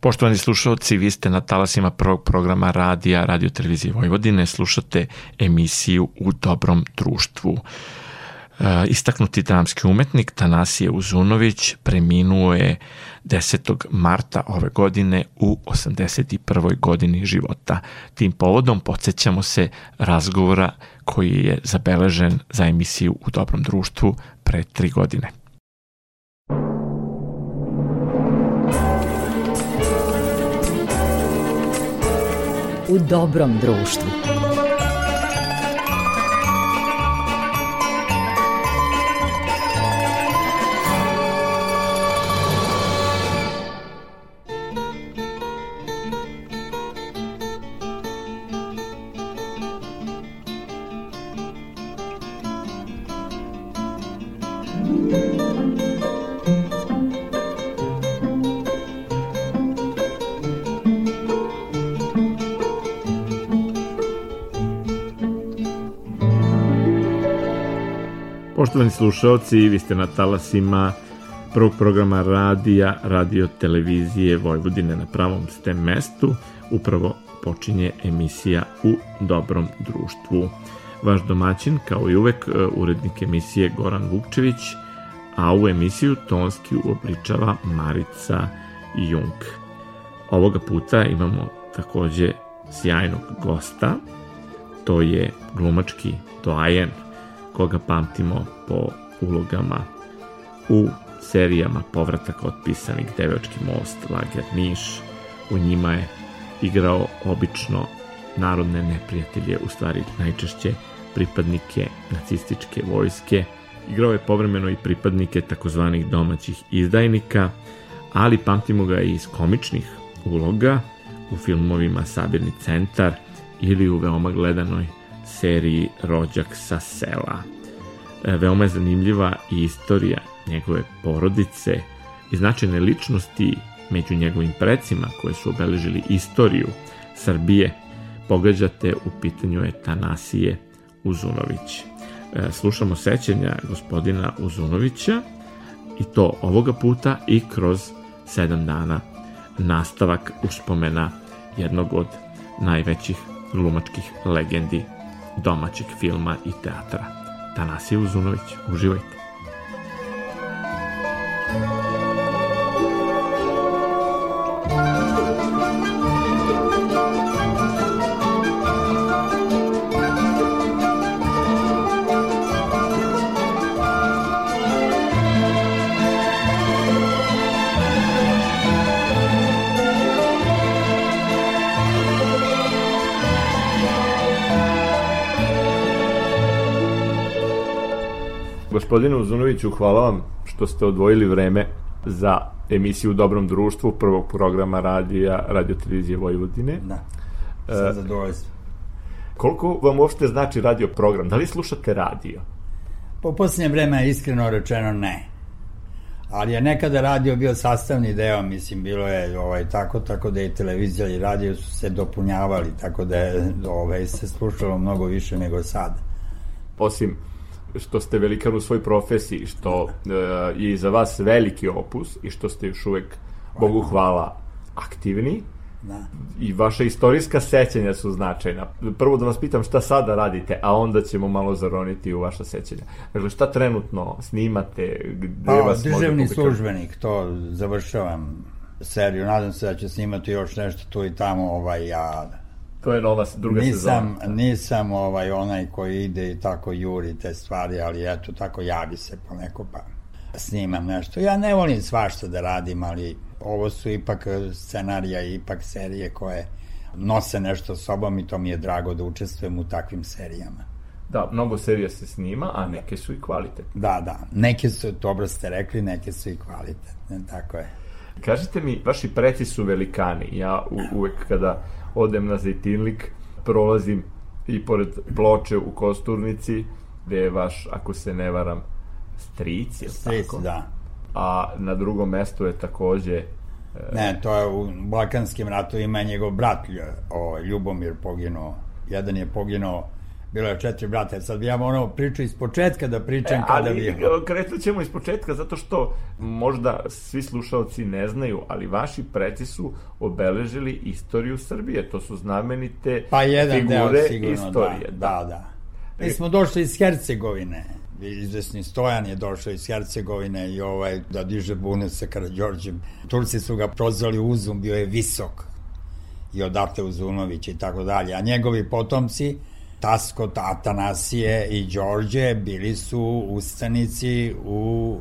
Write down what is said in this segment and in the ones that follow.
Poštovani slušalci, vi ste na talasima prvog programa radija Radio Televizije Vojvodine, slušate emisiju U dobrom društvu. E, istaknuti dramski umetnik Tanasije Uzunović preminuo je 10. marta ove godine u 81. godini života. Tim povodom podsjećamo se razgovora koji je zabeležen za emisiju U dobrom društvu pre tri godine. U dobrom društvu. Slušalci, vi ste na talasima prvog programa radija, radio televizije Vojvodine na pravom ste mestu. Upravo počinje emisija U dobrom društvu. Vaš domaćin, kao i uvek, e, urednik emisije Goran Vukčević, a u emisiju tonski uobličava Marica Jung. Ovoga puta imamo takođe sjajnog gosta, to je glumački doajen koga pamtimo po ulogama u serijama Povratak otpisanih Devočki most, Lager Niš. U njima je igrao obično narodne neprijatelje, u stvari najčešće pripadnike nacističke vojske. Igrao je povremeno i pripadnike takozvanih domaćih izdajnika, ali pamtimo ga i iz komičnih uloga u filmovima Sabirni centar ili u veoma gledanoj seriji Rođak sa sela. E, veoma je zanimljiva i istorija njegove porodice i značajne ličnosti među njegovim precima koje su obeležili istoriju Srbije. Pogađate, u pitanju je Tanasije Uzunović. E, slušamo sećanja gospodina Uzunovića i to ovoga puta i kroz sedam dana nastavak uspomena jednog od najvećih glumačkih legendi domaćeg filma i teatra. Tanasije Uzunović, uživajte. Gospodine Uzunoviću, hvala vam što ste odvojili vreme za emisiju u Dobrom društvu prvog programa radija Radio Televizije Vojvodine. Da, sa zadovoljstvom. Koliko vam uopšte znači radio program? Da li slušate radio? Po posljednje vreme, iskreno rečeno, ne. Ali je nekada radio bio sastavni deo, mislim, bilo je ovaj, tako, tako da i televizija i radio su se dopunjavali, tako da je ovaj, se slušalo mnogo više nego sad. Osim što ste velikan u svoj profesiji, što uh, je za vas veliki opus i što ste još uvek, Bogu hvala, aktivni. Da. I vaša istorijska sećanja su značajna. Prvo da vas pitam šta sada radite, a onda ćemo malo zaroniti u vaša sećanja. Dakle, šta trenutno snimate? Gde pa, vas državni službenik, to završavam seriju. Nadam se da će snimati još nešto tu i tamo, ovaj, ja To je nova druga nisam, sezona. Nisam ovaj onaj koji ide i tako juri te stvari, ali eto tako javi se poneko pa snimam nešto. Ja ne volim svašta da radim, ali ovo su ipak scenarija i ipak serije koje nose nešto sobom i to mi je drago da učestvujem u takvim serijama. Da, mnogo serija se snima, a neke su i kvalitetne. Da, da. Neke su, dobro ste rekli, neke su i kvalitetne, tako je. Kažite mi, vaši preci su velikani. Ja u, uvek kada odem na Zejtinlik, prolazim i pored ploče u Kosturnici, gde je vaš, ako se ne varam, stric, je stric, tako? da. A na drugom mestu je takođe e, Ne, to je u Balkanskim ratovima njegov brat o, Ljubomir poginuo. Jedan je poginuo bilo je četiri brata. Sad bi ja morao priču iz početka da pričam e, kada bi... Ali krenut ćemo iz početka zato što možda svi slušalci ne znaju, ali vaši preci su obeležili istoriju Srbije. To su znamenite pa jedan figure deo, sigurno, istorije. Da, da. da. Mi smo došli iz Hercegovine. Izvesni Stojan je došao iz Hercegovine i ovaj, da diže bune sa Karadžorđem. Turci su ga prozvali Uzum, bio je visok i odate Uzunović i tako dalje. A njegovi potomci Tasko, Atanasije i Đorđe bili su ustanici u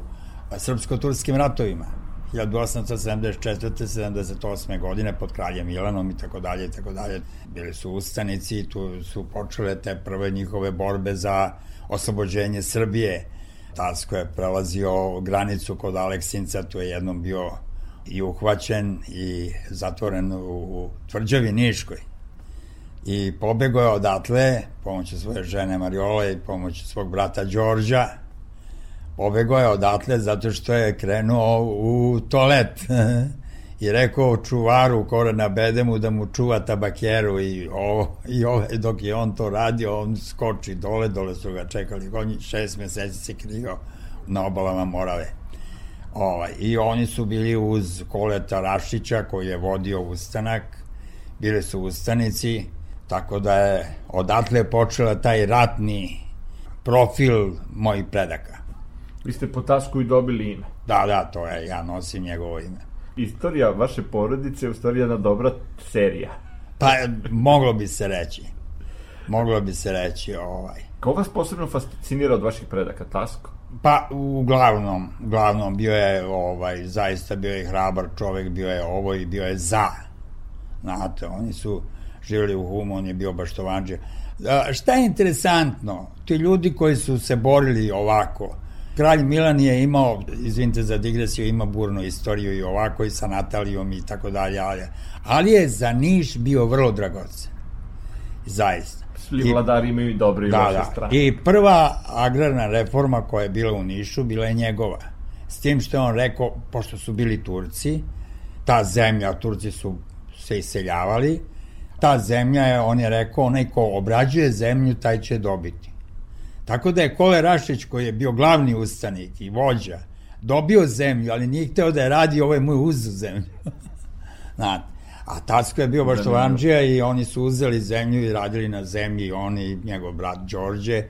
srpsko-turskim ratovima. 1874. 78. godine pod kraljem Milanom i tako dalje i tako dalje. Bili su ustanici tu su počele te prve njihove borbe za oslobođenje Srbije. Tasko je prelazio granicu kod Aleksinca, tu je jednom bio i uhvaćen i zatvoren u tvrđavi Niškoj i pobegao je odatle pomoću svoje žene Mariole i pomoću svog brata Đorđa. Pobegao je odatle zato što je krenuo u toalet. I rekao čuvaru Korena Bedemu da mu čuva tabakjeru i, ovo, i ovo, dok je on to radio on skoči dole, dole su ga čekali. On šest meseci se krio na obalama Morave. Ovaj, i oni su bili uz Koleta Rašića koji je vodio ustanak. Bili su ustanici Tako da je odatle počela taj ratni profil mojih predaka. Vi ste po tasku i dobili ime. Da, da, to je, ja nosim njegovo ime. Istorija vaše porodice je u stvari jedna dobra serija. Pa, moglo bi se reći. Moglo bi se reći, ovaj. Ko vas posebno fascinira od vaših predaka, Tasko? Pa, uglavnom, uglavnom bio je, ovaj, zaista bio je hrabar čovek, bio je ovo i bio je za. Znate, oni su, živjeli u Humu, on je bio baštovanđe. Šta je interesantno? Ti ljudi koji su se borili ovako, Kralj Milan je imao, izvinite za digresiju, ima burnu istoriju i ovako i sa Natalijom i tako dalje, ali, ali je za Niš bio vrlo dragocen. Zaista. Svi vladari imaju i dobre i da, loše da. strane. I prva agrarna reforma koja je bila u Nišu bila je njegova. S tim što je on rekao, pošto su bili Turci, ta zemlja, Turci su se iseljavali, ta zemlja je, on je rekao, onaj ko obrađuje zemlju, taj će dobiti. Tako da je Kole Rašić, koji je bio glavni ustanik i vođa, dobio zemlju, ali nije hteo da je radi, ovo je moj uzu zemlju. Znate. A Tasko je bio baš Tovanđija i oni su uzeli zemlju i radili na zemlji, oni i njegov brat Đorđe,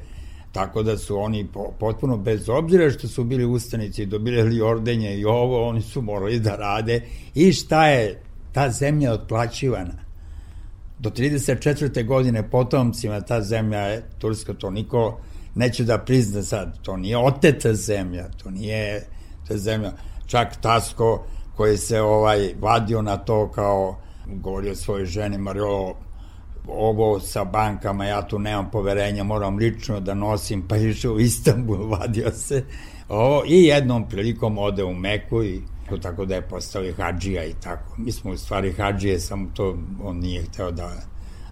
tako da su oni potpuno bez obzira što su bili ustanici i dobili ordenje i ovo, oni su morali da rade i šta je ta zemlja otplaćivana do 34. godine potomcima ta zemlja je turska, to niko neće da prizna sad, to nije oteta zemlja, to nije je zemlja, čak Tasko koji se ovaj vadio na to kao govorio svojoj ženi Mario ovo sa bankama, ja tu nemam poverenja, moram lično da nosim, pa išao u Istanbul, vadio se. Ovo, I jednom prilikom ode u Meku i tako da je postao i hađija i tako. Mi smo u stvari hađije, samo to on nije hteo da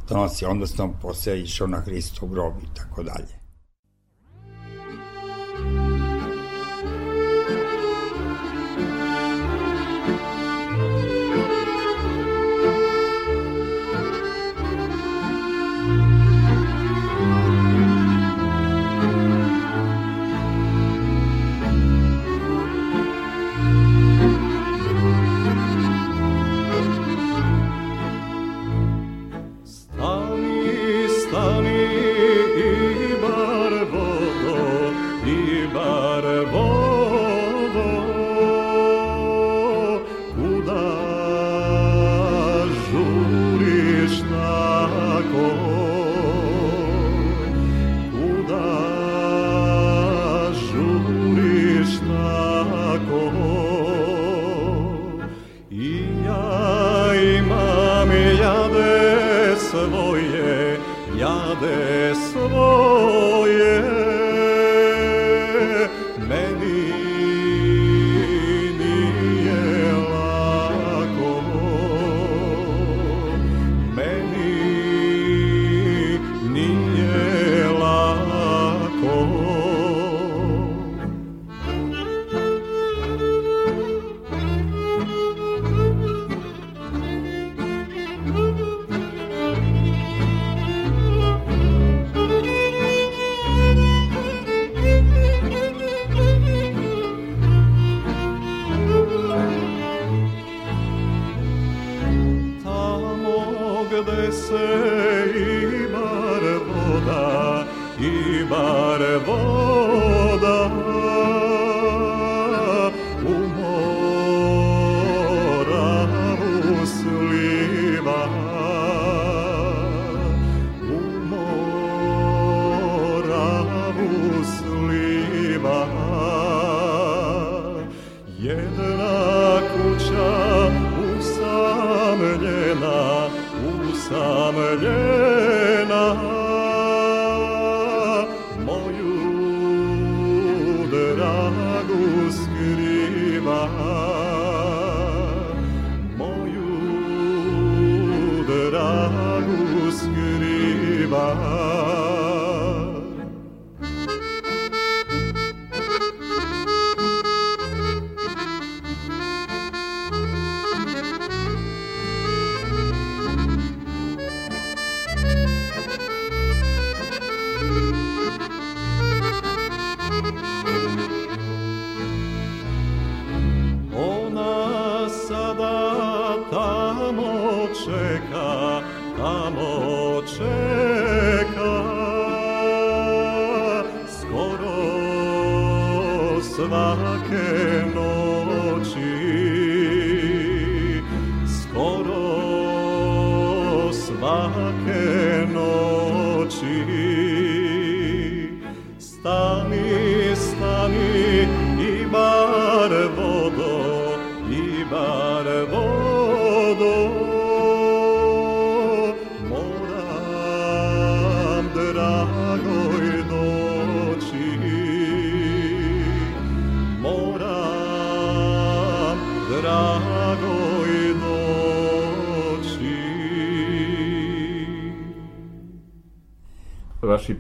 donosi, odnosno posle išao na Hristov grob i tako dalje.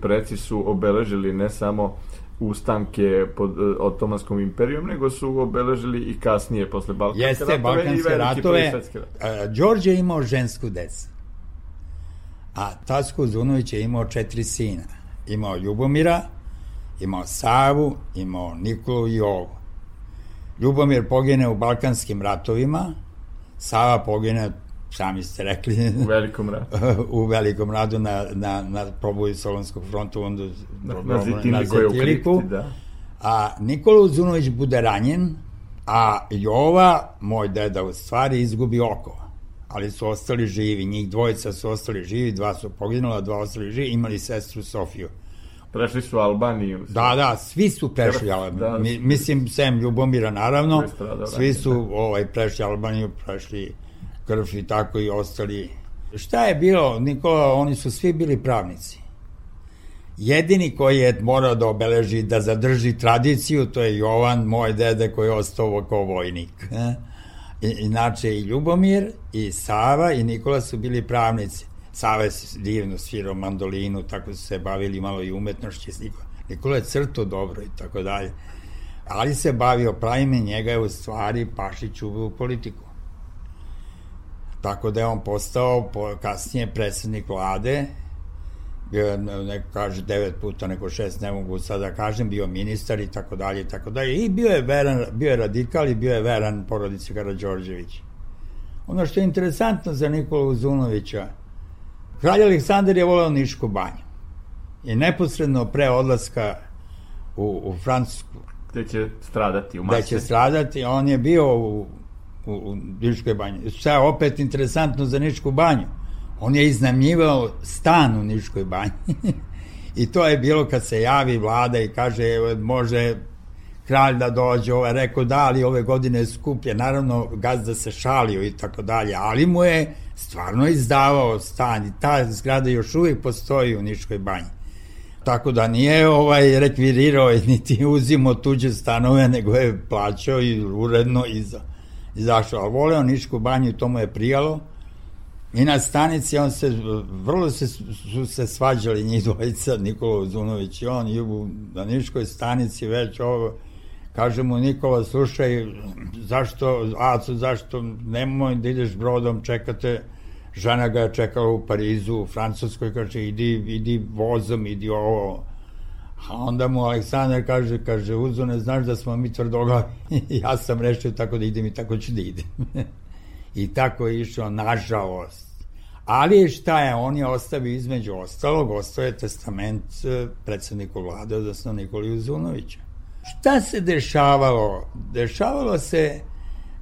Preci su obeležili ne samo ustanke pod uh, Otomanskom imperijom, nego su obeležili i kasnije, posle Balkanske Jeste, ratove Balkanske i ratove. ratove. Đorđe je imao žensku decu. A Tasko Zunović je imao četiri sina. Imao Ljubomira, imao Savu, imao Nikolu i Jovu. Ljubomir pogine u Balkanskim ratovima, Sava pogine sami ste rekli. U velikom radu. u velikom radu na, na, na proboju Solonskog fronta, onda na, na, Zitili, na Zitiliku. Da. A Nikola Uzunović bude ranjen, a Jova, moj deda, u stvari izgubi oko. Ali su ostali živi, njih dvojica su ostali živi, dva su poginula, dva ostali živi, imali sestru Sofiju. Prešli su Albaniju. Da, da, svi su prešli Albaniju. Da, Mi, mislim, sem Ljubomira, naravno, svi su da. ovaj, prešli Albaniju, prešli krv i tako i ostali. Šta je bilo, Nikola, oni su svi bili pravnici. Jedini koji je morao da obeleži, da zadrži tradiciju, to je Jovan, moj dede koji je ostao kao vojnik. I, inače i Ljubomir, i Sava, i Nikola su bili pravnici. Sava je divno svirao mandolinu, tako su se bavili malo i umetnošće. Nikola, je crto dobro i tako dalje. Ali se bavio pravime, njega je u stvari Pašić u politiku. Tako da je on postao po, kasnije predsednik vlade, neko kaže, devet puta, neko šest, ne mogu sada da kažem, bio ministar i tako dalje i tako dalje. I bio je, veran, bio je radikal i bio je veran porodici Karadžorđević. Ono što je interesantno za Nikolu Uzunovića, kralj Aleksandar je voleo Nišku banju. I neposredno pre odlaska u, u Francusku, gde će stradati u Marseju. Gde će stradati, on je bio u u, u Niškoj banji. Šta opet interesantno za Nišku banju? On je iznamljivao stan u Niškoj banji. I to je bilo kad se javi vlada i kaže može kralj da dođe, ovaj rekao da, ali ove godine je skuplje, naravno gazda se šalio i tako dalje, ali mu je stvarno izdavao stan i ta zgrada još uvijek postoji u Niškoj banji. Tako da nije ovaj rekvirirao niti uzimo tuđe stanove, nego je plaćao i uredno iza izašao, ali voleo Nišku banju i to mu je prijalo. I na stanici on se, vrlo se, su se svađali njih dvojica, Nikola Zunović i on, i u, Niškoj stanici već ovo, kaže mu Nikola, slušaj, zašto, Aco, zašto nemoj da ideš brodom, čekate, žena ga je čekala u Parizu, u Francuskoj, kaže, idi, idi vozom, idi ovo, A onda mu Aleksandar kaže, kaže, Uzo, ne znaš da smo mi tvrdoglavi. ja sam rešio tako da idem i tako ću da idem. I tako je išao, nažalost. Ali šta je, on je ostavio između ostalog, ostao je testament e, predsedniku vlade, odnosno Nikoli Uzunovića. Šta se dešavalo? Dešavalo se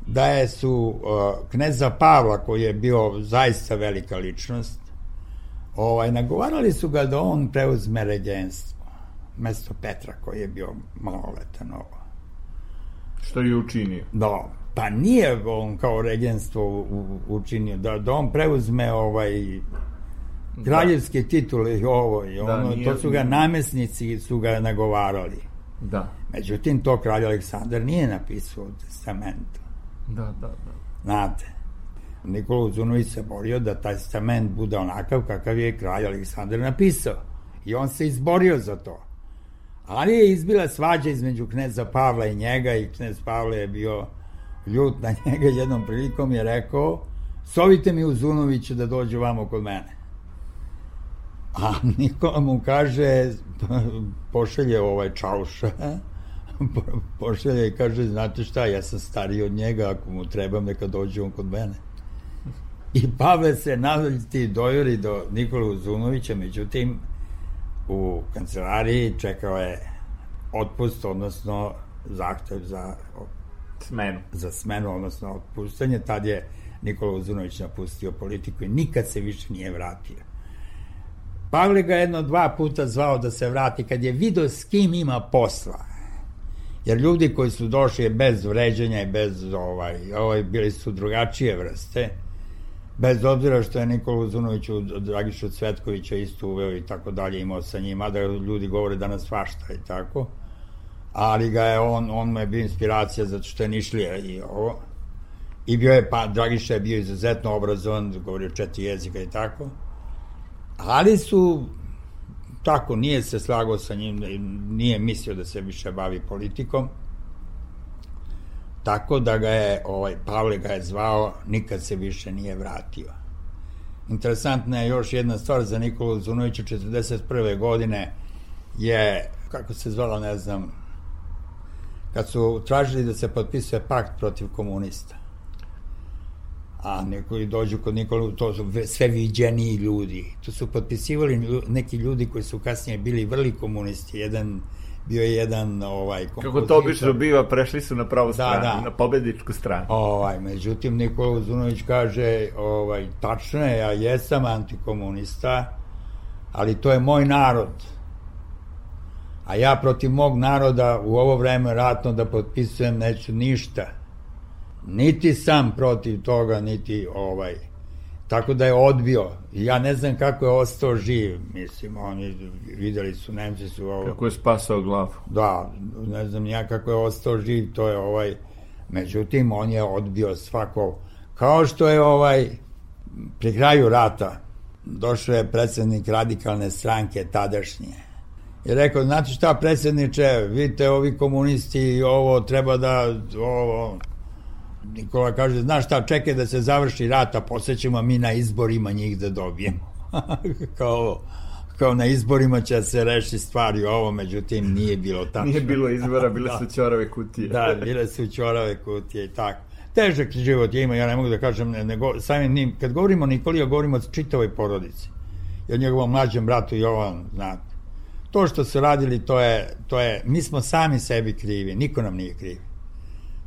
da je su uh, kneza Pavla, koji je bio zaista velika ličnost, ovaj, nagovarali su ga da on preuzme ređenstvo, mesto Petra koji je bio maloletan ovo. Što je učinio? Da, pa nije on kao regenstvo učinio, da, da on preuzme ovaj kraljevske da. titule i ovo i da, ono, da, nije, to su ga namesnici su ga nagovarali. Da. Međutim, to kralj Aleksandar nije napisao u testamentu. Da, da, da. Znate, Nikola Uzunović se borio da taj testament bude onakav kakav je kralj Aleksandar napisao. I on se izborio za to. Ali je izbila svađa između kneza Pavla i njega i knez Pavle je bio ljut na njega jednom prilikom je rekao sovite mi Uzunovića da dođe vamo kod mene. A Nikola mu kaže, pošelje ovaj čauša, pošelje i kaže, znate šta, ja sam stariji od njega, ako mu treba, neka dođe on kod mene. I Pavle se navljiti dojori do Nikola Uzunovića, međutim, u kancelariji čekao je otpust, odnosno zahtev za smenu. Za smenu, odnosno otpuštanje. Tad je Nikola Uzunović napustio politiku i nikad se više nije vratio. Pavle ga jedno dva puta zvao da se vrati kad je video s kim ima posla. Jer ljudi koji su došli bez vređanja i bez ovaj, ovaj bili su drugačije vrste, bez obzira što je Nikola Uzunović u Dragišu Cvetkovića isto uveo i tako dalje imao sa njima, da ljudi govore danas svašta i tako, ali ga je on, on mu je bio inspiracija zato što je nišlija i ovo, i bio je, pa Dragiša je bio izuzetno obrazovan, govorio četiri jezika i tako, ali su tako, nije se slagao sa njim, nije mislio da se više bavi politikom, tako da ga je, ovaj, Pavle ga je zvao, nikad se više nije vratio. Interesantna je još jedna stvar za Nikolu Zunovića, 41. godine je, kako se zvala, ne znam, kad su tražili da se potpisuje pakt protiv komunista a neki dođu kod Nikola, to su sve viđeniji ljudi. To su potpisivali neki ljudi koji su kasnije bili vrli komunisti. Jedan bio je jedan ovaj Kako to obično biva, prešli su na pravu da, stranu, da. na pobedničku stranu. Ovaj, međutim Nikola Uzunović kaže, ovaj tačno je, ja jesam antikomunista, ali to je moj narod. A ja protiv mog naroda u ovo vreme ratno da potpisujem neću ništa niti sam protiv toga, niti ovaj. Tako da je odbio. Ja ne znam kako je ostao živ, mislim, oni videli su, Nemci su ovo... Kako je spasao glavu. Da, ne znam ja kako je ostao živ, to je ovaj... Međutim, on je odbio svako... Kao što je ovaj, pri kraju rata, došao je predsednik radikalne stranke tadašnje. I rekao, znate šta, predsedniče, vidite, ovi komunisti, ovo treba da, ovo, Nikola kaže, znaš šta, čekaj da se završi rat, a posle mi na izborima njih da dobijemo. kao, kao na izborima će se reši stvari ovo, međutim nije bilo tako. Nije bilo izbora, bile da. su ćorave kutije. da, bile su ćorave kutije i tako. Težak život je ima, ja ne mogu da kažem, ne, ne, samim njim, kad govorimo o Nikolija, govorimo o čitavoj porodici. I o njegovom mlađem bratu Jovan, znate. To što su radili, to je, to je, mi smo sami sebi krivi, niko nam nije krivi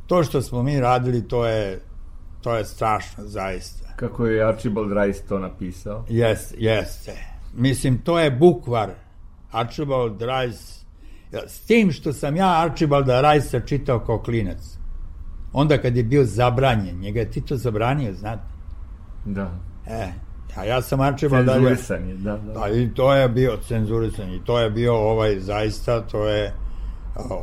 to što smo mi radili, to je, to je strašno, zaista. Kako je Archibald Rice to napisao? Jes, jeste. Mislim, to je bukvar. Archibald Rice, s tim što sam ja Archibalda Rice čitao kao klinac. Onda kad je bio zabranjen, njega je Tito zabranio, znate? Da. E, a ja sam Archibald... Cenzurisan je, da, da. Da, i to je bio cenzurisan, i to je bio ovaj, zaista, to je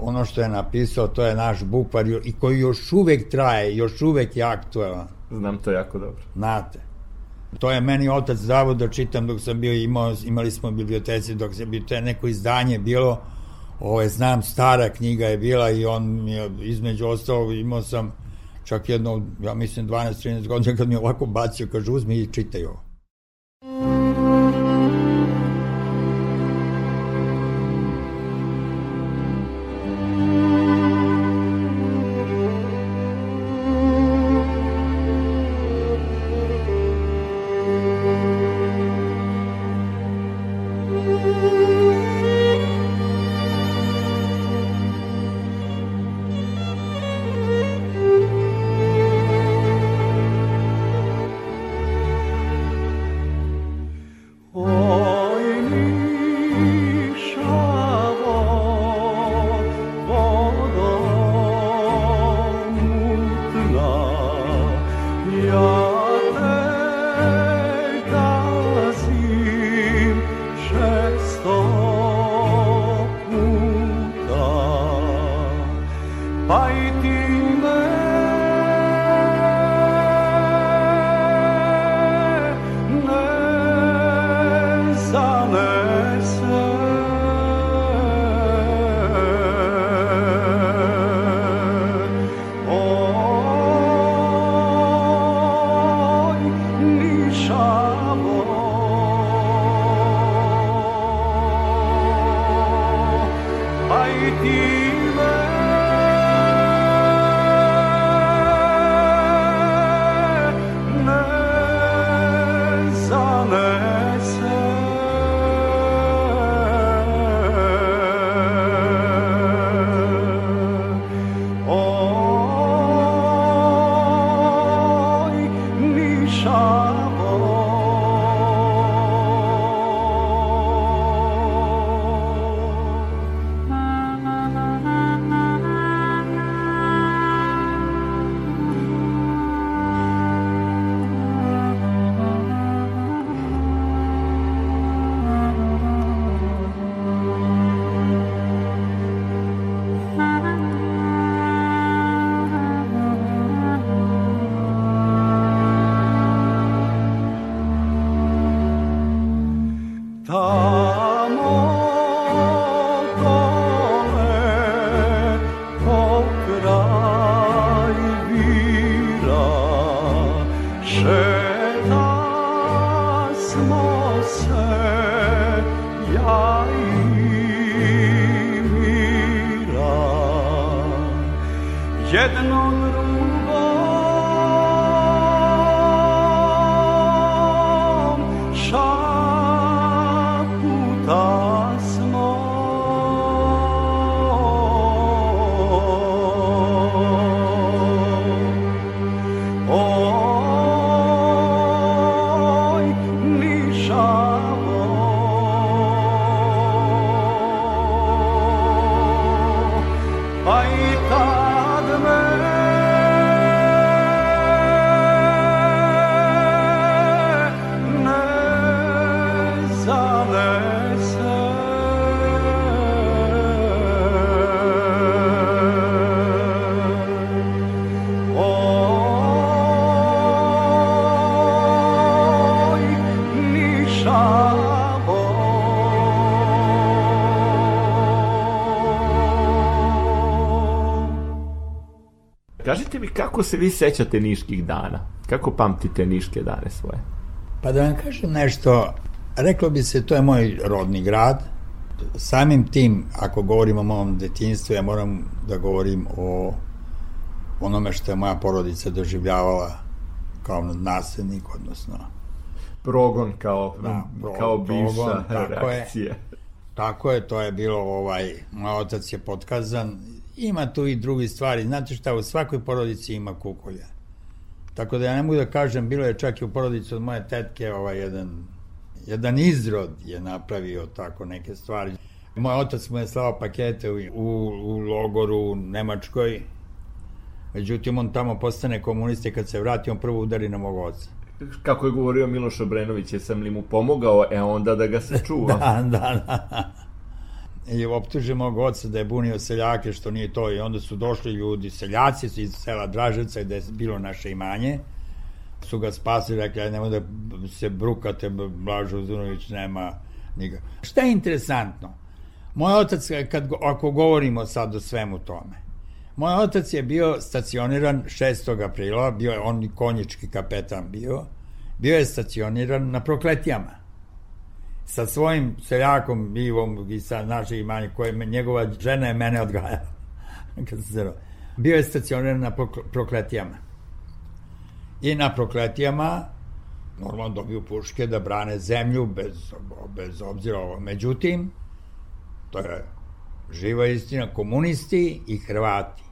ono što je napisao, to je naš bukvar i koji još uvek traje, još uvek je aktuelan. Znam to jako dobro. Znate. To je meni otac davo da čitam dok sam bio imao, imali smo biblioteci dok se bi to je neko izdanje bilo, ovo je, znam, stara knjiga je bila i on mi je, između ostalo, imao sam čak jedno, ja mislim 12-13 godina kad mi je ovako bacio, kaže uzmi i čitaj ovo. Kažite mi kako se vi sećate niških dana? Kako pamtite niške dane svoje? Pa da vam kažem nešto, reklo bi se to je moj rodni grad. Samim tim, ako govorim o mom detinstvu, ja moram da govorim o onome što je moja porodica doživljavala kao naslednik, odnosno progon kao, da, progon, kao bivša progon, reakcija. Je, tako je, to je bilo, ovaj, moj otac je potkazan Ima tu i drugi stvari. Znate šta, u svakoj porodici ima kukolja. Tako da ja ne mogu da kažem, bilo je čak i u porodici od moje tetke ovaj jedan, jedan izrod je napravio tako neke stvari. Moj otac mu je slao pakete u, u, u logoru u Nemačkoj, međutim on tamo postane komunista i kad se vrati on prvo udari na mog oca. Kako je govorio Miloš Obrenović, jesam li mu pomogao, e onda da ga se čuva. da, da, da i optuže mog oca da je bunio seljake, što nije to, i onda su došli ljudi, seljaci iz sela Draževca, gde je bilo naše imanje, su ga spasili, rekli, aj nemoj da se brukate, Blažo Zunović nema nikak. Šta je interesantno? Moj otac, kad, ako govorimo sad o svemu tome, moj otac je bio stacioniran 6. aprila, bio je on konjički kapetan bio, bio je stacioniran na prokletijama sa svojim seljakom Bivom i sa naše imanje koje njegova žena je mene odgajala. Kad se Bio je stacioniran na prokletijama. I na prokletijama normalno dobiju puške da brane zemlju bez, bez obzira ovo. Međutim, to je živa istina, komunisti i Hrvati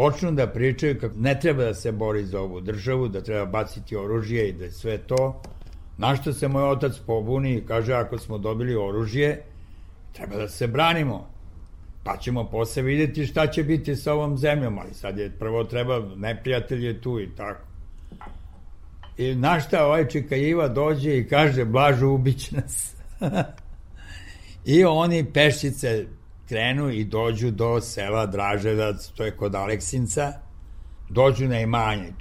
počnu da pričaju kako ne treba da se bori za ovu državu, da treba baciti oružje i da je sve to, Na što se moj otac pobuni i kaže ako smo dobili oružje, treba da se branimo. Pa ćemo posle videti šta će biti sa ovom zemljom, ali sad je prvo treba, neprijatelj je tu i tako. I na šta ovaj Čikajiva dođe i kaže, Blažu, ubiće nas. I oni pešice krenu i dođu do sela Draževac, to je kod Aleksinca, dođu na imanje.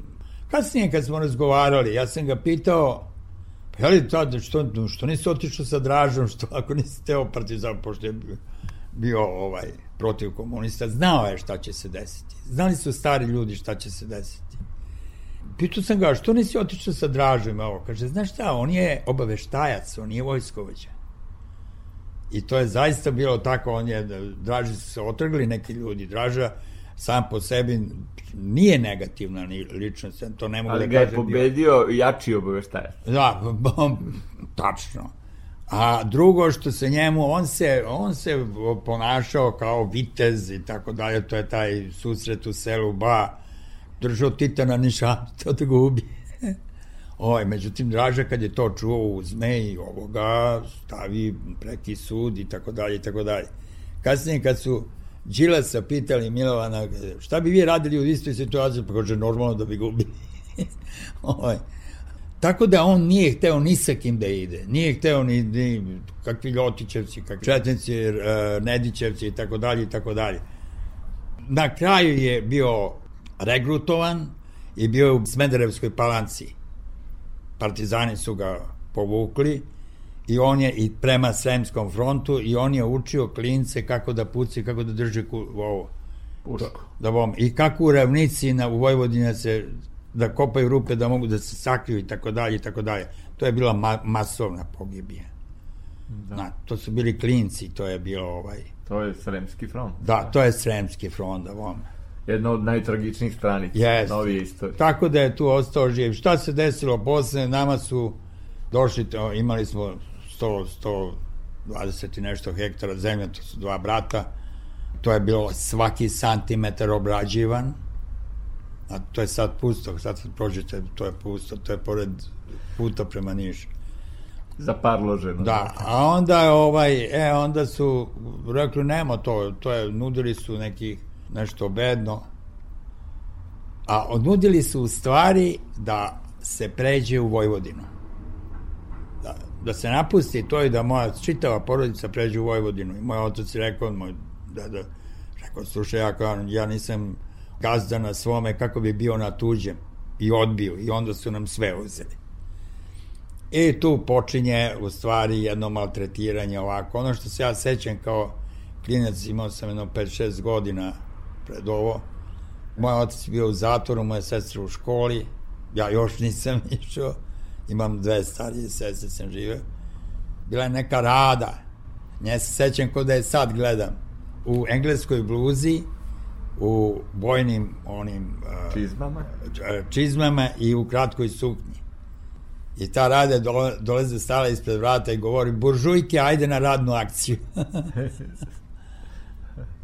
Kasnije kad smo razgovarali, ja sam ga pitao, li tad, što, što nisi otišao sa Dražom, što ako nisi teo partizan, pošto je bio ovaj, protiv komunista, znao je šta će se desiti. Znali su stari ljudi šta će se desiti. Pitao sam ga, što nisi otišao sa Dražom? Ovo, kaže, znaš šta, on je obaveštajac, on je vojskovođa. I to je zaista bilo tako, on je, Draži su se otrgli neki ljudi, Draža sam po sebi nije negativna ni ličnost, to ne mogu Ali da ga je kažem. pobedio jači obaveštajac. Da, tačno. A drugo što se njemu, on se, on se ponašao kao vitez i tako dalje, to je taj susret u selu Ba, držao Titana niša, to da ga ubije. Oj, međutim, Draža kad je to čuo uzme i ovoga stavi preki sud i tako dalje i tako dalje. Kasnije kad su Đilasa pitali Milovana šta bi vi radili u istoj situaciji, pa kaže normalno da bi ga ubili. Oj. Tako da on nije hteo ni sa kim da ide. Nije hteo ni, ni kakvi Ljotićevci, kakvi Četnici, Nedićevci i tako dalje i tako dalje. Na kraju je bio regrutovan i bio u Smederevskoj palanci. Partizani su ga povukli i on je i prema Sremskom frontu i on je učio klince kako da puci, kako da drže ku, ovo. Pušku. Da bom. I kako u ravnici na, u Vojvodini da se da kopaju rupe da mogu da se sakriju i tako dalje i tako dalje. To je bila ma masovna pogibija. Da. Na, to su bili klinci, to je bilo ovaj... To je Sremski front. Da, to je Sremski front, da vam. Jedna od najtragičnijih stranica yes. novije istorije. Tako da je tu ostao živ. Šta se desilo posle? Nama su došli, to, imali smo 100, 120 i nešto hektara zemlje, to su dva brata. To je bilo svaki santimetar obrađivan. A to je sad pusto, sad kad prođete, to je pusto, to je pored puta prema Nišu. Za par loženo. Da, a onda ovaj, e, onda su rekli nema to, to je, nudili su neki nešto bedno, a odnudili su u stvari da se pređe u Vojvodinu. Da, se napusti to i da moja čitava porodica pređe u Vojvodinu. I moj otac je rekao, moj deda, rekao, slušaj, ja, ja nisam gazda na svome kako bi bio na tuđem i odbio i onda su nam sve uzeli. I tu počinje u stvari jedno maltretiranje ovako. Ono što se ja sećam kao klinac, imao sam jedno 5-6 godina pred ovo. Moj otac je bio u zatvoru, moja sestra u školi, ja još nisam išao, imam dve starije sestre, sam živeo. Bila je neka rada, nje se sećam kod da je sad gledam, u engleskoj bluzi, u bojnim onim čizmama. čizmama i u kratkoj suknji. I ta rade dole, doleze stala ispred vrata i govori buržujke, ajde na radnu akciju.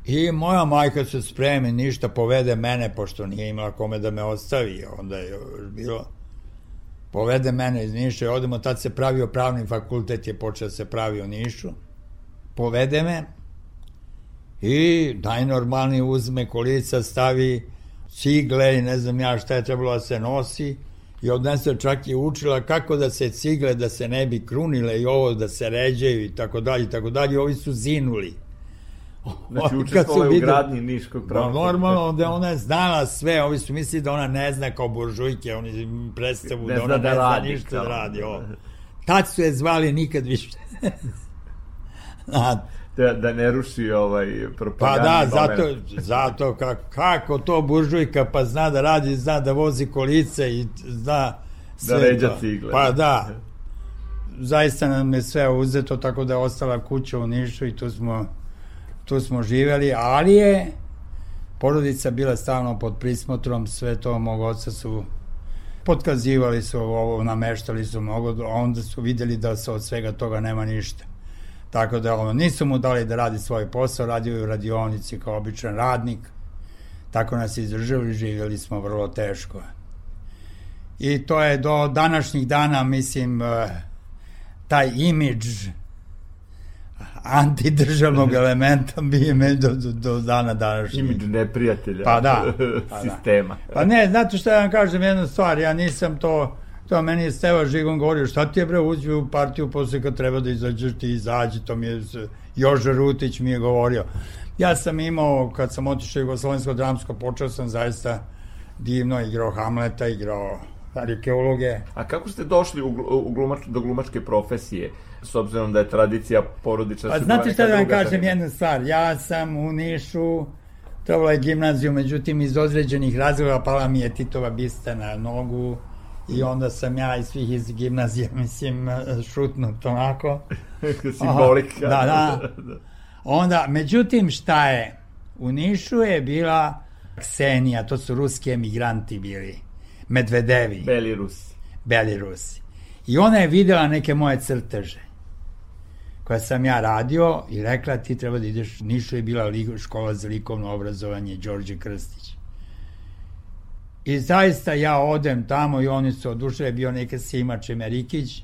I moja majka se spremi, ništa, povede mene, pošto nije imala kome da me ostavi, onda je bilo, povede mene iz Niša i odemo, tad se pravio pravni fakultet, je počeo da se pravi u Nišu, povede me i najnormalniji uzme kolica, stavi cigle i ne znam ja šta je trebalo da se nosi i odnese čak i učila kako da se cigle, da se ne bi krunile i ovo da se ređaju i tako dalje i tako dalje, ovi su zinuli. Znači učestvovali u gradnji Niškog prava. Normalno, da ona je znala sve, ovi su mislili da ona ne zna kao buržujke, oni predstavu ne da ona da ne radi, zna ništa kao. da radi. Ovo. Tad su je zvali nikad više. Da, da ne ruši ovaj pa propagandni da, zato, zato kako, kako to buržujka, pa zna da radi, zna da vozi kolice i zna Da ređa cigle. Pa da, zaista nam je sve uzeto, tako da je ostala kuća u Nišu i tu smo, tu smo živeli, ali je porodica bila stalno pod prismotrom, sve to mog oca su potkazivali su ovo, nameštali su mnogo, a onda su videli da se od svega toga nema ništa. Tako da ono, nisu mu dali da radi svoj posao, radio je u radionici kao običan radnik. Tako nas izdržali, živjeli smo vrlo teško. I to je do današnjih dana, mislim, eh, taj imidž antidržavnog elementa bi me do, do, do dana današnjeg. Imidž neprijatelja Pa da, pa da. sistema. Pa ne, znate što ja vam kažem jednu stvar, ja nisam to, to meni je Steva Žigon govorio, šta ti je bre uđi u partiju posle kad treba da izađeš ti izađi, to mi je Joža Rutić mi je govorio. Ja sam imao, kad sam otišao Jugoslovensko dramsko, počeo sam zaista divno igrao Hamleta, igrao arkeologe. A kako ste došli u, u glumač, do glumačke profesije, s obzirom da je tradicija porodična? Pa znate šta da vam kažem zanimanja? jednu stvar, ja sam u Nišu trebala je gimnaziju, međutim iz određenih razloga pala mi je Titova bista na nogu I onda sam ja iz svih iz gimnazije, mislim, šutnut onako. Simbolika. Aha, da, da. Onda, međutim, šta je? U Nišu je bila Ksenija, to su ruski emigranti bili. Medvedevi. Beli Rusi. Beli Rusi. I ona je videla neke moje crteže koja sam ja radio i rekla ti treba da ideš, Nišu je bila škola za likovno obrazovanje Đorđe Krstić. I zaista ja odem tamo i oni su odušle, bio neka Sima Čemerikić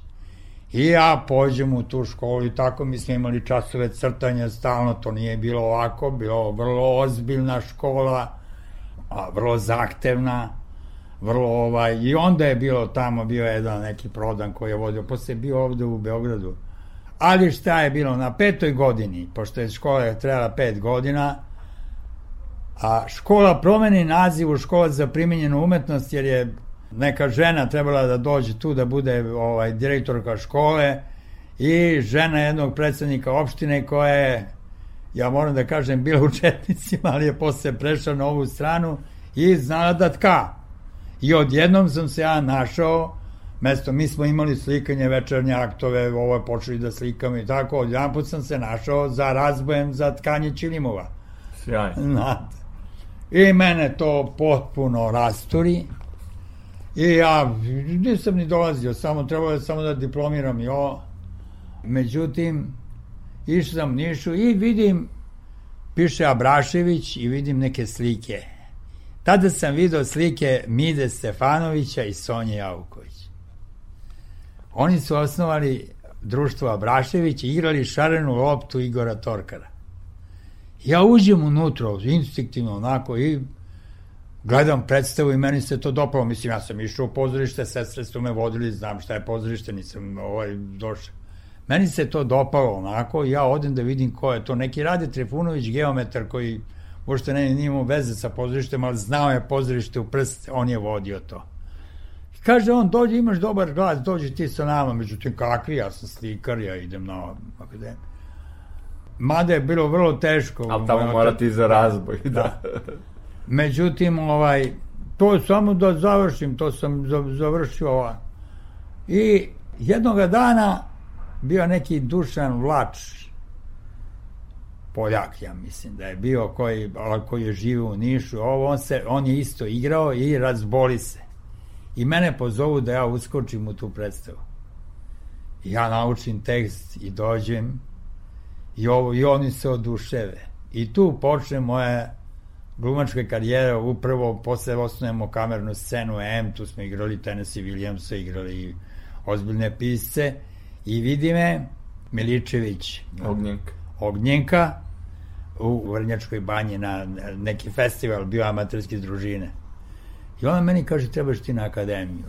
i ja pođem u tu školu i tako mi smo imali časove crtanja stalno, to nije bilo ovako, bilo vrlo ozbiljna škola, a, vrlo zahtevna, vrlo ovaj, i onda je bilo tamo, bio jedan neki prodan koji je vodio, posle je bio ovde u Beogradu, ali šta je bilo, na petoj godini, pošto je škola trebala pet godina, a škola promeni naziv u škola za primenjenu umetnost, jer je neka žena trebala da dođe tu da bude ovaj direktorka škole i žena jednog predsednika opštine koja je ja moram da kažem bila u Četnicima, ali je posle prešla na ovu stranu i znala da tka. I odjednom sam se ja našao mesto, mi smo imali slikanje večernje aktove, ovo je počeli da slikamo i tako, odjedan put sam se našao za razbojem za tkanje čilimova. Sjajno. Znate. I mene to potpuno rasturi. I ja nisam ni dolazio, samo trebalo je samo da diplomiram i ovo. Međutim, išao sam Nišu i vidim, piše Abrašević i vidim neke slike. Tada sam video slike Mide Stefanovića i Sonje Javuković. Oni su osnovali društvo Abrašević i igrali šarenu loptu Igora Torkara. Ja uđem unutra, instinktivno onako i gledam predstavu i meni se to dopalo. Mislim, ja sam išao u pozorište, sestre su me vodili, znam šta je pozorište, nisam ovaj, došao. Meni se to dopalo onako, ja odem da vidim ko je to. Neki Rade Trifunović, geometar koji uopšte ne, nije imao veze sa pozorištem, ali znao je pozorište u prst, on je vodio to. I kaže on, dođi, imaš dobar glas, dođi ti sa nama, međutim kakvi, ja sam slikar, ja idem na akademiju. Mada je bilo vrlo teško. Ali tamo morati za razboj, da. da. Međutim, ovaj, to samo da završim, to sam završio ova. I jednog dana bio neki Dušan Vlač, Poljak, ja mislim da je bio koji, koji je živio u Nišu, ovo, on, se, on je isto igrao i razboli se. I mene pozovu da ja uskočim u tu predstavu. I ja naučim tekst i dođem. I, ovo, i oni se oduševe. I tu počne moja glumačka karijera, upravo posle osnovimo kamernu scenu M, tu smo igrali Tennessee Williamsa, igrali ozbiljne pisce. I vidi me Miličević. Ognjenka. Ognjenka u Vrnjačkoj banji na neki festival bio amaterske družine i ona meni kaže trebaš ti na akademiju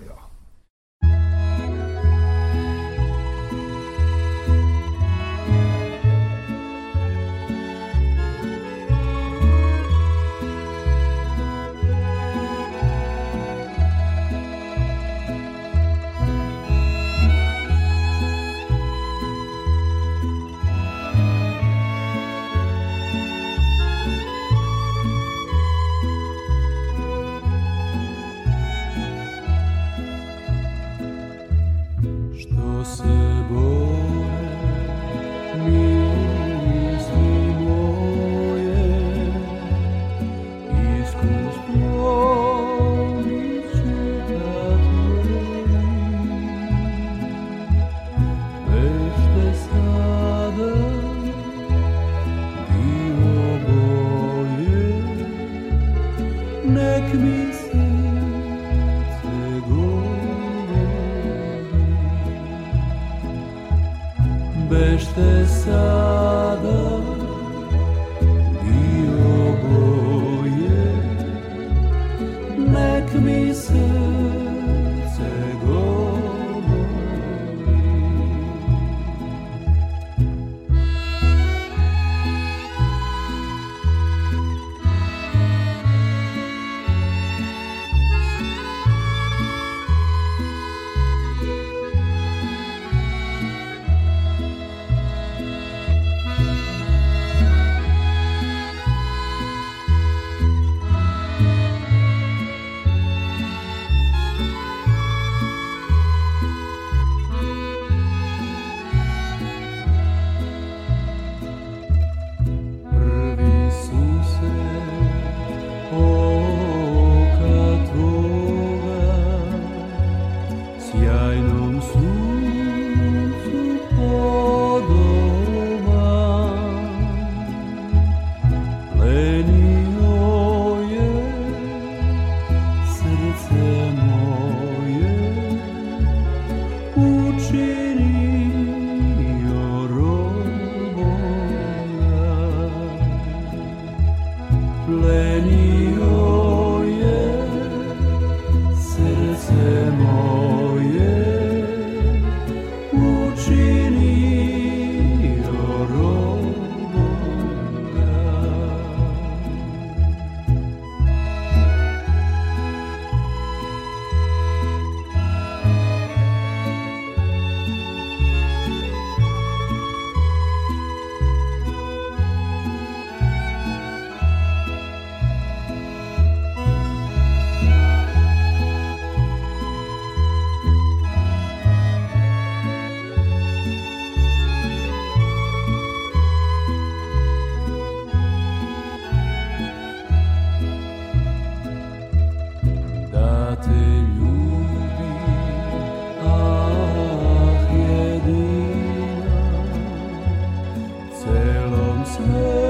soul.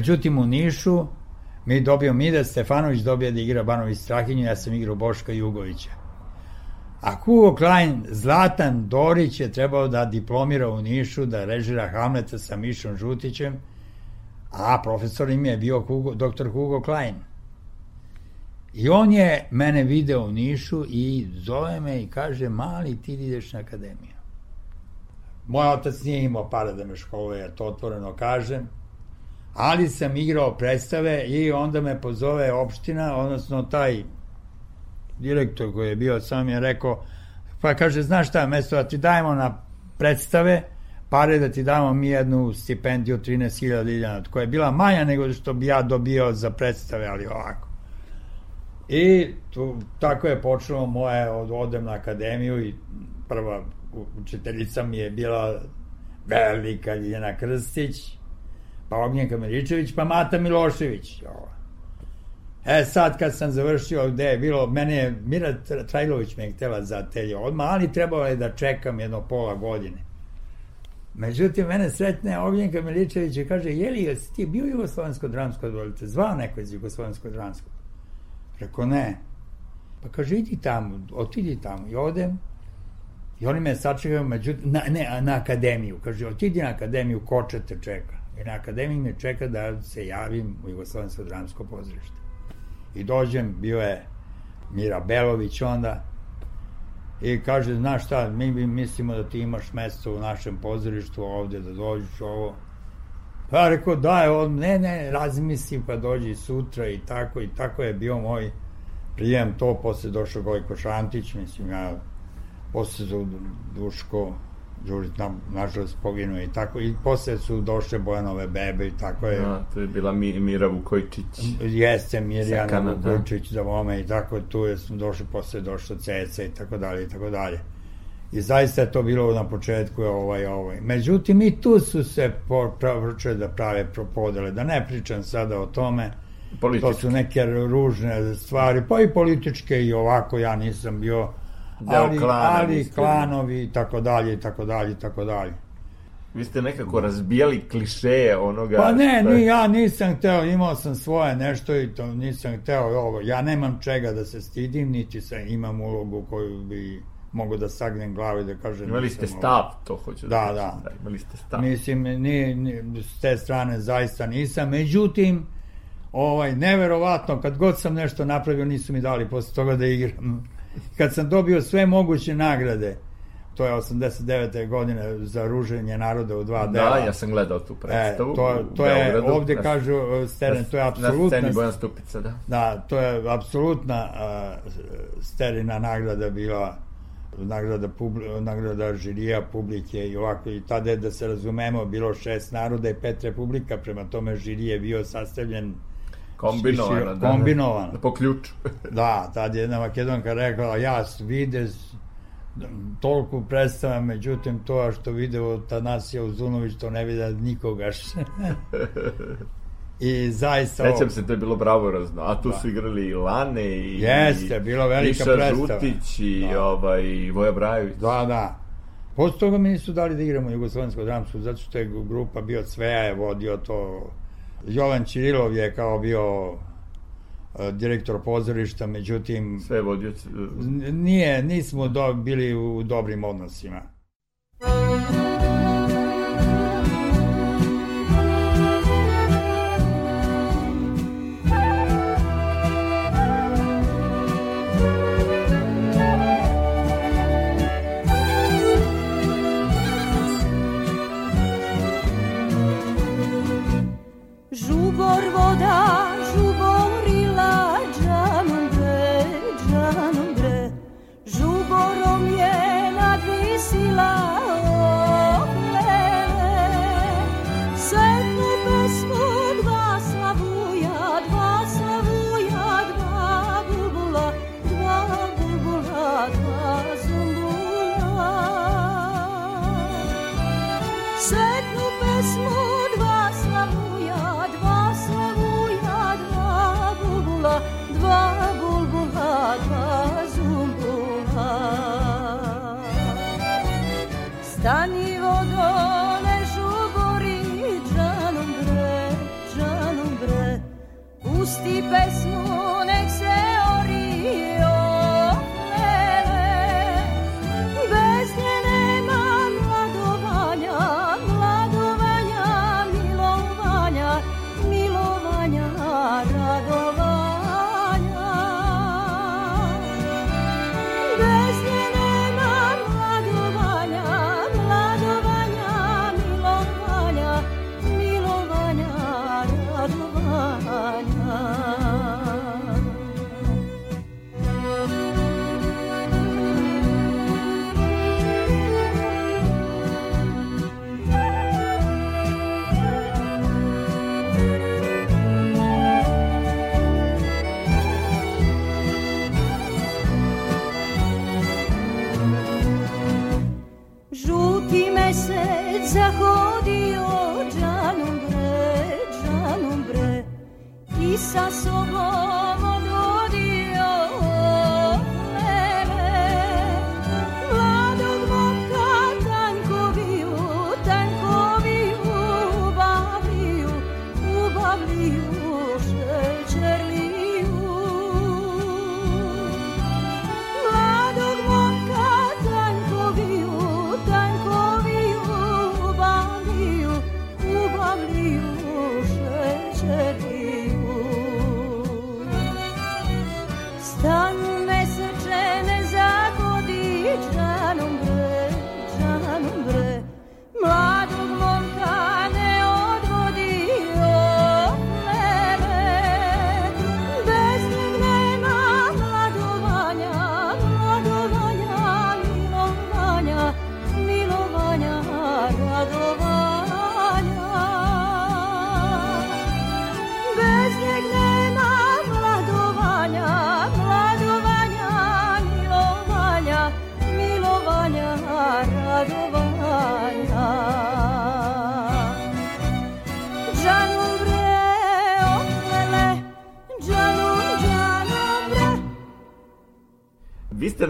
Međutim, u Nišu mi dobio Mida Stefanović dobio da igra Banović Strahinju, ja sam igrao Boška Jugovića. A Hugo Klein, Zlatan Dorić je trebao da diplomira u Nišu, da režira Hamleta sa Mišom Žutićem, a profesor im je bio Hugo, dr. Hugo Klein. I on je mene video u Nišu i zove me i kaže, mali, ti ideš na akademiju. Moj otac nije imao para da me školuje, ja to otvoreno kažem, ali sam igrao predstave i onda me pozove opština, odnosno taj direktor koji je bio sam je rekao, pa kaže, znaš šta, mesto da ti dajemo na predstave, pare da ti damo mi jednu stipendiju 13.000 dinara, koja je bila manja nego što bi ja dobio za predstave, ali ovako. I tu, tako je počelo moje, od, odem na akademiju i prva učiteljica mi je bila velika Ljiljana Krstić, pa Ognjenka Miličević, pa Mata Milošević. E sad kad sam završio gde je bilo, mene je Mira Trajlović me je htela za telje odmah, ali trebalo je da čekam jedno pola godine. Međutim, mene sretne Ognjenka Miličević i kaže, jeli, jesi ti bio Jugoslovensko dramsko odvolite? Zvao neko iz Jugoslovensko dramsko? Rekao, ne. Pa kaže, idi tamo, otidi tamo. I odem, i oni me sačekaju, međutim, na, ne, na akademiju. Kaže, otidi na akademiju, koče te čeka. I na akademiji me čeka da se javim u Jugoslovensko dramsko pozorište. I dođem, bio je Mira Belović onda, i kaže, znaš šta, mi mislimo da ti imaš mesto u našem pozorištu ovde, da dođeš ovo. Pa rekao, daj, on, ne, ne, razmislim, pa dođi sutra i tako, i tako je bio moj prijem to, posle došao Gojko Šantić, mislim, ja, posle Duško, Đurić nam, nažalost, poginuo i tako, i posle su došle Bojanove bebe i tako je. A, to je bila Mi, Mira Vukojčić. Jeste, Mirjana da. Vukojčić za vome i tako, tu je smo došli, posle došlo Ceca i tako dalje i tako dalje. I zaista je to bilo na početku ovaj, ovaj. Međutim, i tu su se počeli da prave podele, da ne pričam sada o tome, Politički. to su neke ružne stvari, pa i političke i ovako, ja nisam bio ali, klana, ali klanovi i tako dalje i tako dalje i tako dalje. Vi ste nekako razbijali klišeje onoga... Pa ne, ni, ja nisam hteo, imao sam svoje nešto i to nisam hteo ovo. Ja nemam čega da se stidim, niti sam, imam ulogu koju bi mogu da sagnem glavu i da kažem... Imali ste stav, ovo. to hoću da Da, da. da imali ste stav. Mislim, ni, ni, s te strane zaista nisam. Međutim, ovaj, neverovatno, kad god sam nešto napravio, nisu mi dali posle toga da igram kad sam dobio sve moguće nagrade, to je 89. godine za ruženje naroda u dva Da, dela. ja sam gledao tu predstavu E, to, to je, Beogradu. ovde Na- kažu, uh, Steren, to je Na apsolutna, sceni Bojan Stupica, da. da, to je apsolutna uh, Sterina nagrada bila nagrada, publi, nagrada žirija, publike i ovako, i tada je, da se razumemo, bilo šest naroda i pet republika, prema tome žiri je bio sastavljen Kombinovano, da. Kombinovano. Po ključu. Da, tad je jedna Makedonka rekla, ja vide toliko predstava, međutim to što video Tanasija Uzunović, to ne vide nikogaš. I zaista... Sećam se, to je bilo bravorazno. A tu Da. su igrali i Lane i... Jeste, bila velika Miša predstava. Žutić i Da. ovaj, i Voja Brajović. Da, da. Posle toga mi nisu dali da igramo Jugoslovensku dramsku, zato što je grupa bio Cveja je vodio to. Jovan Čirilov je kao bio e, direktor pozorišta, međutim, Sve vodio... nije, nismo do, bili u dobrim odnosima. Žubor Setnu pesmu dva slavuja, dva slavuja, dva dva bulbula, zumbula.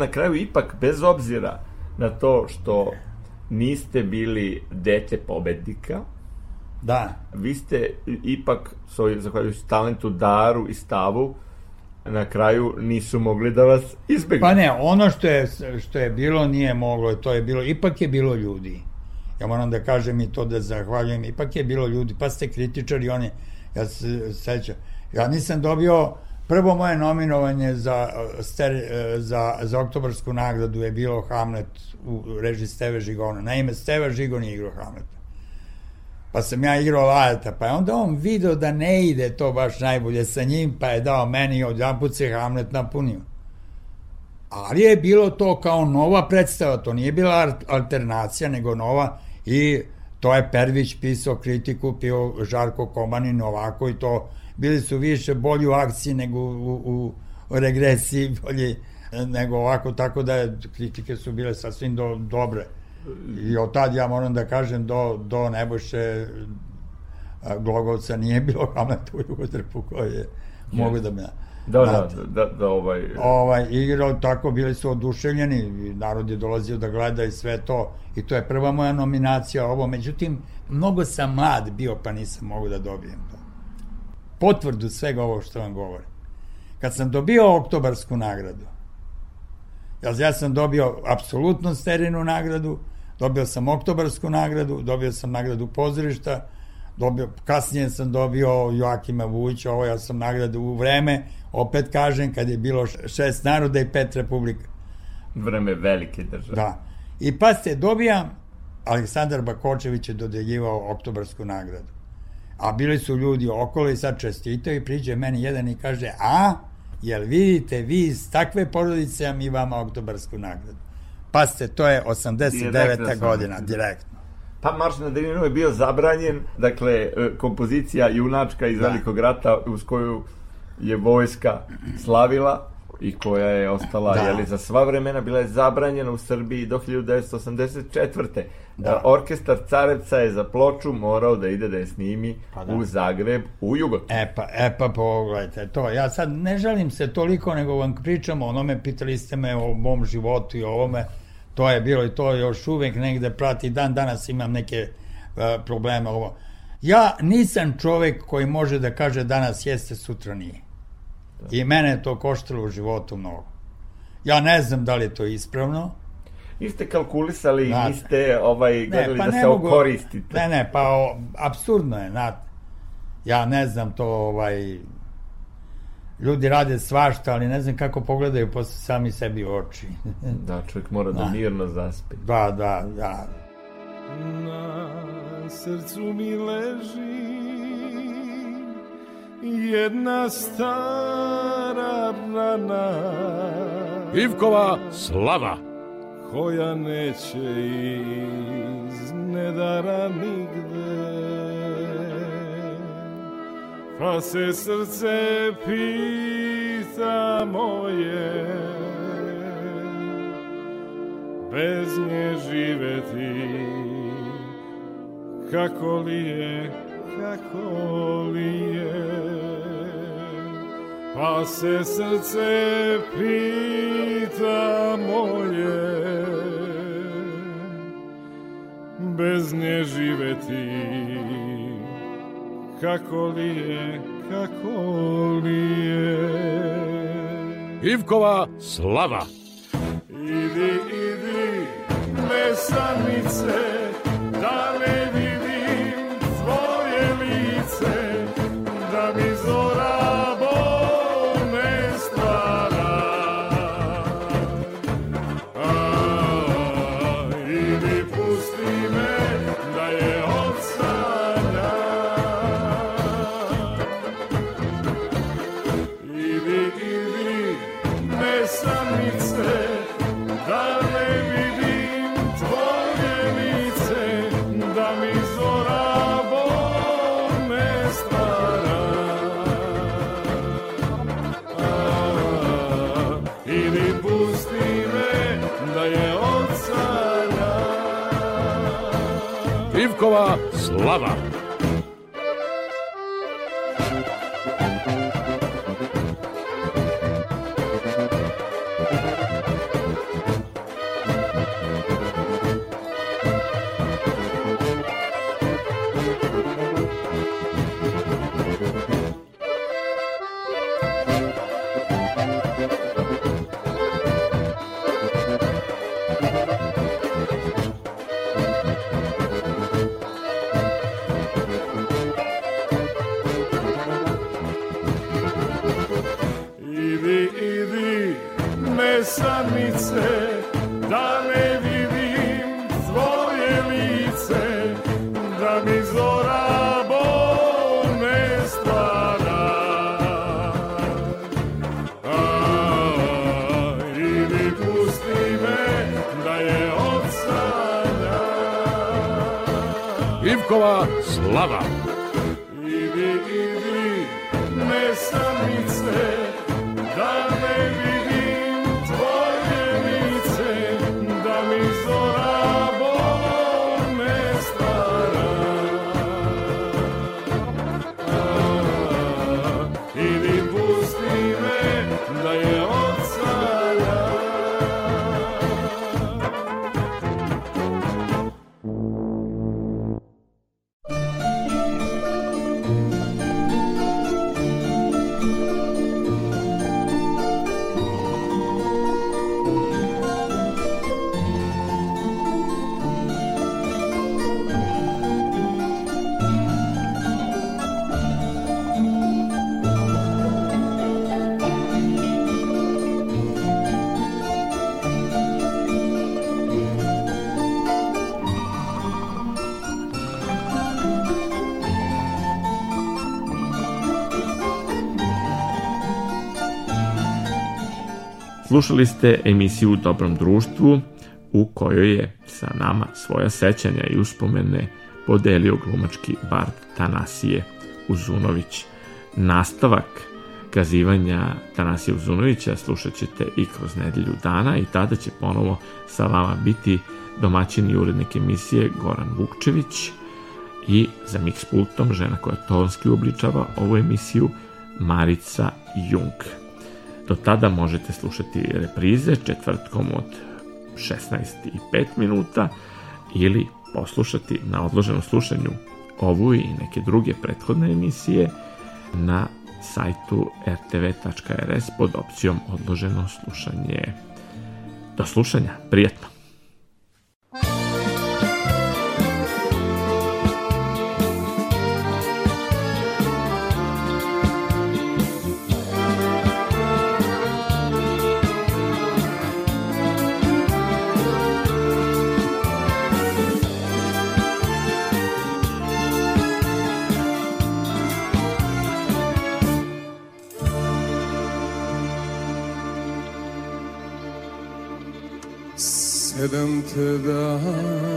Na kraju ipak, bez obzira na to što niste bili dete pobednika, Da, vi ste ipak, svoj, zahvaljujući talentu, daru i stavu, na kraju nisu mogli da vas izbegnu. Pa ne, ono što je, što je bilo nije moglo, to je bilo, ipak je bilo ljudi. Ja moram da kažem i to da zahvaljujem, ipak je bilo ljudi, pa ste kritičari, oni, ja se sećam, ja nisam dobio Prvo moje nominovanje za, steri, za, za oktobarsku nagradu je bilo Hamlet u režiji Steve Žigona. Naime, Steve Žigon je igrao Hamleta. Pa sam ja igrao Lajeta, pa je onda on video da ne ide to baš najbolje sa njim, pa je dao meni i jedan put se Hamlet napunio. Ali je bilo to kao nova predstava, to nije bila alternacija, nego nova i to je Pervić pisao kritiku, pio Žarko Komanin ovako i to bili su više bolji u akciji nego u, u, u regresiji, bolji nego ovako, tako da je, kritike su bile sasvim do, dobre. I od tad ja moram da kažem do, do Nebojše Glogovca nije bilo Hamleta u Jugotrpu koji je mogu da me Da, da, da, da, ovaj... Ovaj, igrao tako, bili su oduševljeni, narod je dolazio da gleda i sve to, i to je prva moja nominacija ovo, međutim, mnogo sam mlad bio, pa nisam mogu da dobijem to. Potvrdu svega ovo što vam govorim. Kad sam dobio oktobarsku nagradu, ja, ja sam dobio apsolutno sterinu nagradu, dobio sam oktobarsku nagradu, dobio sam nagradu pozorišta, dobio, kasnije sam dobio Joakima Vujića, ovo ja sam nagradu u vreme, opet kažem, kad je bilo šest naroda i pet republika. Vreme velike države. Da. I pa ste, dobijam, Aleksandar Bakočević je dodeljivao oktobarsku nagradu. A bili su ljudi okolo i sad čestitaju i priđe meni jedan i kaže, a, jel vidite, vi iz takve porodice, a mi vama oktobarsku nagradu. Pa ste, to je 89. Direktno godina, direktno. Pa Marš na Drinu je bio zabranjen, dakle, e, kompozicija junačka iz da. Velikog rata uz koju je vojska slavila i koja je ostala da. jeli, za sva vremena bila je zabranjena u Srbiji do 1984. Da. Orkestar Carevca je za ploču morao da ide da je snimi pa da. u Zagreb, u Jugot. E pa, e pa pogledajte to. Ja sad ne žalim se toliko, nego vam pričam o onome, pitali ste me o mom životu i o ovome. To je bilo i to još uvek negde prati. Dan danas imam neke uh, probleme ovo. Ja nisam čovek koji može da kaže danas jeste, sutra nije. I mene to koštalo u životu mnogo. Ja ne znam da li je to ispravno. Niste kalkulisali, znate. niste ovaj, gledali ne, pa da se mogu, okoristite. Ne, ne, pa o, absurdno je, znate. Ja ne znam to, ovaj, ljudi rade svašta, ali ne znam kako pogledaju posle sami sebi u oči. da, čovjek mora da, da mirno zaspe. Da, da, da. Na srcu mi leži jedna stara rana. Ivkova slava. Koja neće iz nedara nigde. Pa se srce pita moje. Bez nje živeti kako li je kako li je. Pa se srce pita moje bez nje živeti kako li je kako li je? Ivkova slava. Idi, idi, mesanice, da ne Ivkova slava. Ivkova Slušali ste emisiju u Dobrom društvu u kojoj je sa nama svoja sećanja i uspomene podelio glumački bard Tanasije Uzunović. Nastavak kazivanja Tanasije Uzunovića slušat ćete i kroz nedelju dana i tada će ponovo sa vama biti domaćin i urednik emisije Goran Vukčević i za mix pultom žena koja tonski uobličava ovu emisiju Marica Jung. Do tada možete slušati reprize četvrtkom od 16.05 minuta ili poslušati na odloženom slušanju ovu i neke druge prethodne emisije na sajtu rtv.rs pod opcijom odloženo slušanje. Do slušanja, prijetno! Sedam te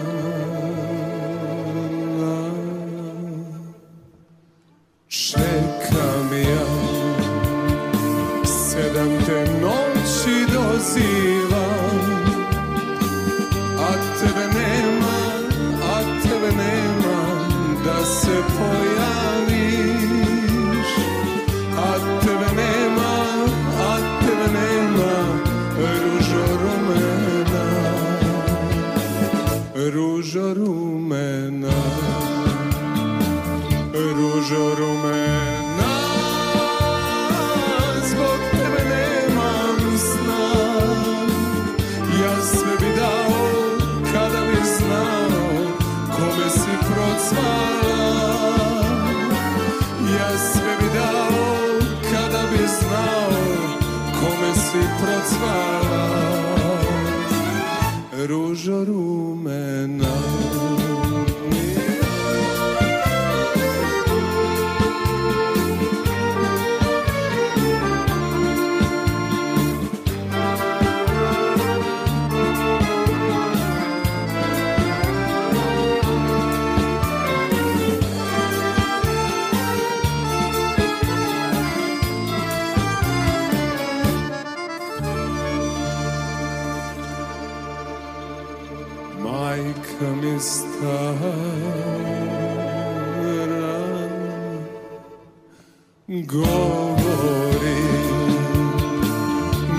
govori.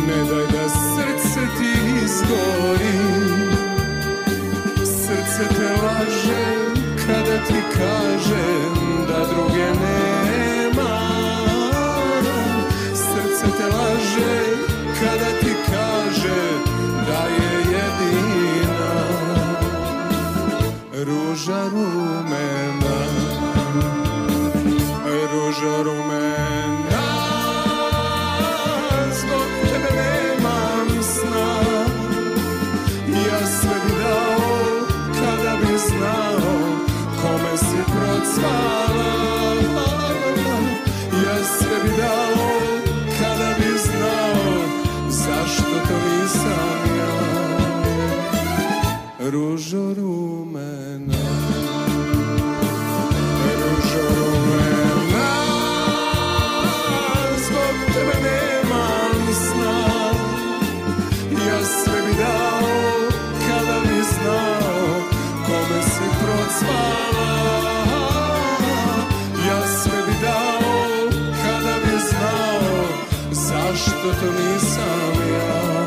Ne daj da srce ti izgori. Srce te laže kada ti kaže da druge nema. Srce te laže kada ti kaže da je jedina. Ruža rumena. Ruža rumena procvala Ja sve bi dao kada bi znao Zašto to nisam ja. Ružo rumena Zašto to nisam ja